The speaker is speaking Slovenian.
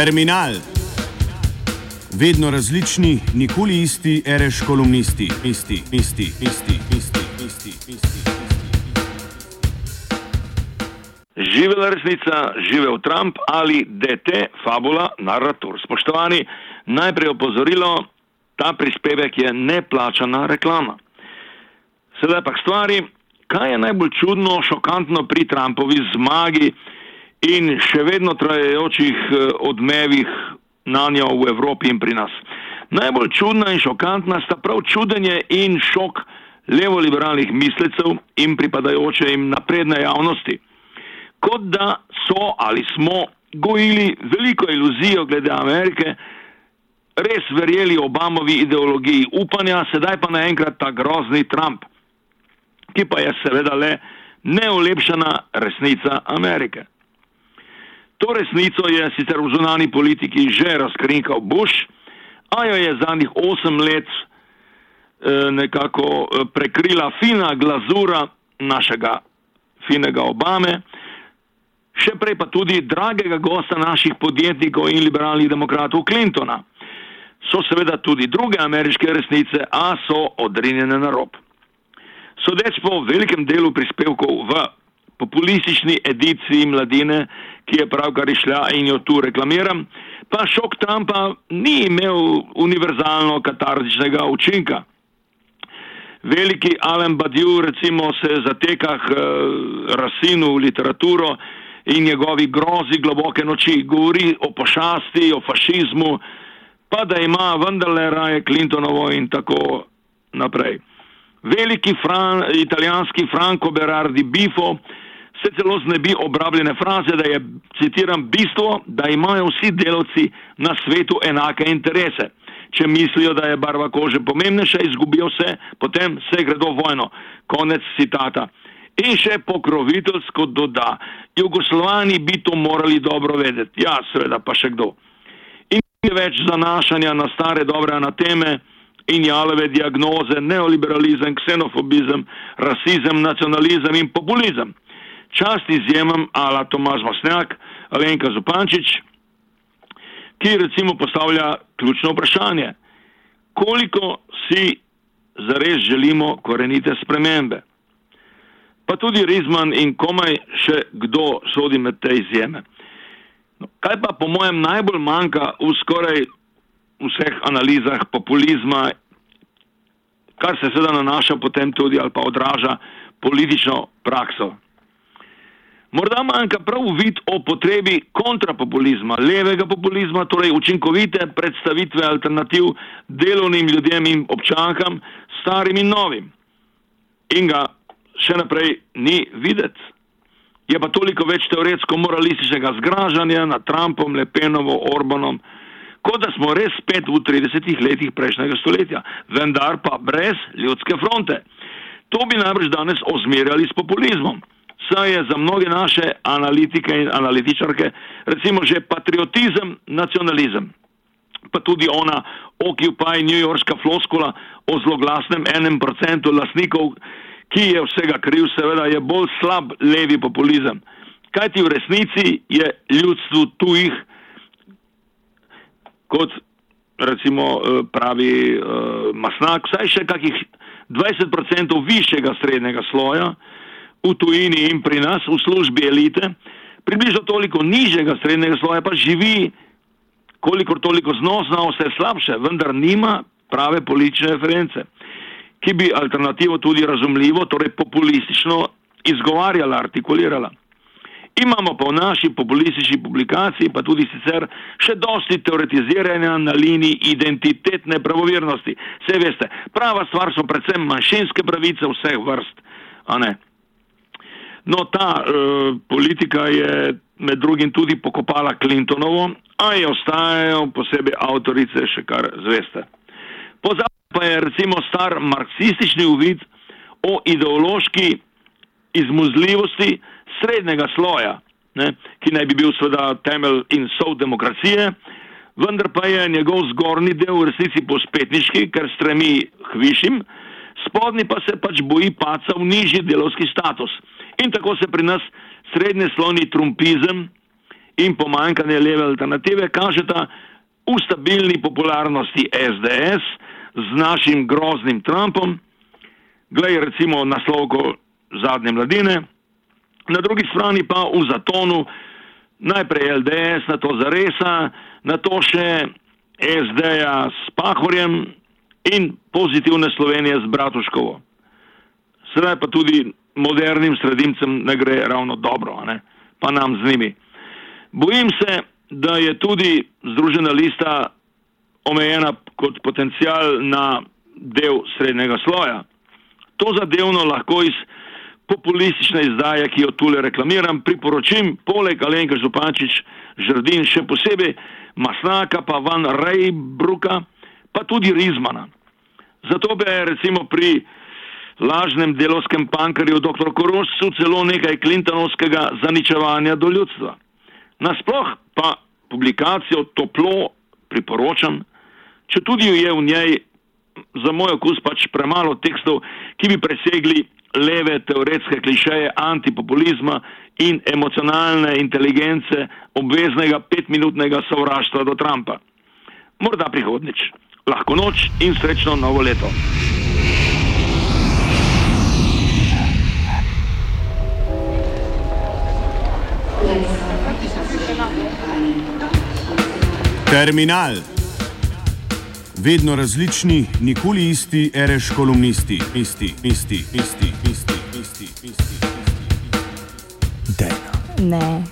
Terminal. Vedno različni, nikoli isti, reš kolumnisti, isti, isti, isti, isti, isti, isti. Živela resnica, živel Trump ali DT, fabula, narrator. Spoštovani, najprej opozorilo, ta prispevek je neplačana reklama. Sedaj pa k stvari, kaj je najbolj čudno, šokantno pri Trumpovi zmagi in še vedno trajajočih eh, odmevih na njo v Evropi in pri nas. Najbolj čudna in šokantna sta prav čudenje in šok levoliberalnih mislecev in pripadajoče jim napredne javnosti. Kot da so ali smo gojili veliko iluzijo glede Amerike, res verjeli Obamovi ideologiji upanja, sedaj pa naenkrat ta grozni Trump, ki pa je seveda le neolepšana resnica Amerike. To resnico je sicer v zunani politiki že razkrinkal Bush, a jo je zadnjih osem let eh, nekako eh, prekrila fina glazura našega finega Obame, še prej pa tudi dragega gosta naših podjetnikov in liberalnih demokratov Clintona. So seveda tudi druge ameriške resnice, a so odrinjene na rob. Sodeč po velikem delu prispevkov v populistični ediciji mladine, ki je pravkar išla in jo tu reklamiram, pa šok Trumpa ni imel univerzalno katarzičnega učinka. Veliki Alan Badiou recimo se zateka k uh, rasinu v literaturo in njegovi grozi globoke noči, govori o pošasti, o fašizmu, pa da ima vendarle raje Clintonovo in tako naprej. Veliki fran, italijanski Franco Berardi Bifo se celo znebi obrabljene fraze, da je, citiram, bistvo, da imajo vsi delavci na svetu enake interese. Če mislijo, da je barva kože pomembnejša, izgubijo vse, potem vse gredo vojno. Konec citata. In še pokroviteljsko doda, Jugoslovani bi to morali dobro vedeti. Ja, seveda, pa še kdo. In je več zanašanja na stare dobre anateme in jalove diagnoze, neoliberalizem, ksenofobizem, rasizem, nacionalizem in populizem čast izjemam ala Tomaž Masnjak, Alenka Zupančič, ki recimo postavlja ključno vprašanje, koliko si zares želimo korenite spremembe. Pa tudi Rizman in komaj še kdo sodi med te izjeme. No, kaj pa po mojem najbolj manjka v skoraj vseh analizah populizma, kar se seveda nanaša potem tudi ali pa odraža politično prakso Morda manjka prav vid o potrebi kontrapopulizma, levega populizma, torej učinkovite predstavitve alternativ delovnim ljudem in občankam, starim in novim. In ga še naprej ni videti. Je pa toliko več teoretsko-moralističnega zgražanja nad Trumpom, Lepenovo, Orbanom, kot da smo res spet v 30 letih prejšnjega stoletja, vendar pa brez ljudske fronte. To bi najbrž danes ozmerjali s populizmom saj je za mnoge naše analitike in analitičarke recimo že patriotizem, nacionalizem. Pa tudi ona Occupy New Yorkska floskula o zloglasnem enem procentu lasnikov, ki je vsega kriv, seveda je bolj slab levi populizem. Kaj ti v resnici je ljudstvu tujih, kot recimo eh, pravi uh, Masnak, vsaj še kakih 20% višjega srednjega sloja, v tujini in pri nas v službi elite, približno toliko nižjega srednjega sloja pa živi, kolikor toliko znosno, vse slabše, vendar nima prave politične reference, ki bi alternativo tudi razumljivo, torej populistično izgovarjala, artikulirala. Imamo pa v naši populistični publikaciji, pa tudi sicer še dosti teoretiziranja na liniji identitetne pravovirnosti. Vse veste, prava stvar so predvsem manjšinske pravice vseh vrst, a ne. No, ta uh, politika je med drugim tudi pokopala Clintonovo, a je ostajajo posebej avtorice še kar zveste. Pozabil pa je recimo star marksistični uvid o ideološki izmuzljivosti srednjega sloja, ne, ki naj bi bil seveda temelj in sov demokracije, vendar pa je njegov zgornji del v resnici pospetniški, ker stremi k višjim, spodnji pa se pač boji paca v nižji delovski status. In tako se pri nas srednje slovni trumpizem in pomankanje leve alternative kažeta v stabilni popularnosti SDS z našim groznim Trumpom, glej recimo naslovko zadnje mladine, na drugi strani pa v zatonu najprej LDS, na to Zaresa, na to še SD-ja s Pahorjem in pozitivne Slovenije z Bratuškovo. Sedaj pa tudi modernim sredincem ne gre ravno dobro, pa nam z njimi. Bojim se, da je tudi Združena lista omejena kot potencial na del srednjega sloja. To zadevno lahko iz populistične izdaje, ki jo tule reklamiram, priporočim poleg Alenka Župančič, Žrdin, še posebej Masnaka, pa Van Rejbruka, pa tudi Rizmana. Zato bi recimo pri lažnem delovskem pankarju dr. Korošcu celo nekaj klintonovskega zaničevanja do ljudstva. Nasploh pa publikacijo toplo priporočam, če tudi je v njej za moj okus pač premalo tekstov, ki bi presegli leve teoretske klišeje antipopulizma in emocionalne inteligence obveznega petminutnega sovraštva do Trumpa. Morda prihodnič. Lahko noč in srečno novo leto. Terminal. Vedno različni, nikoli isti, reš kolumnisti, isti, isti, isti, isti, isti, isti, isti. Dejna. Ne.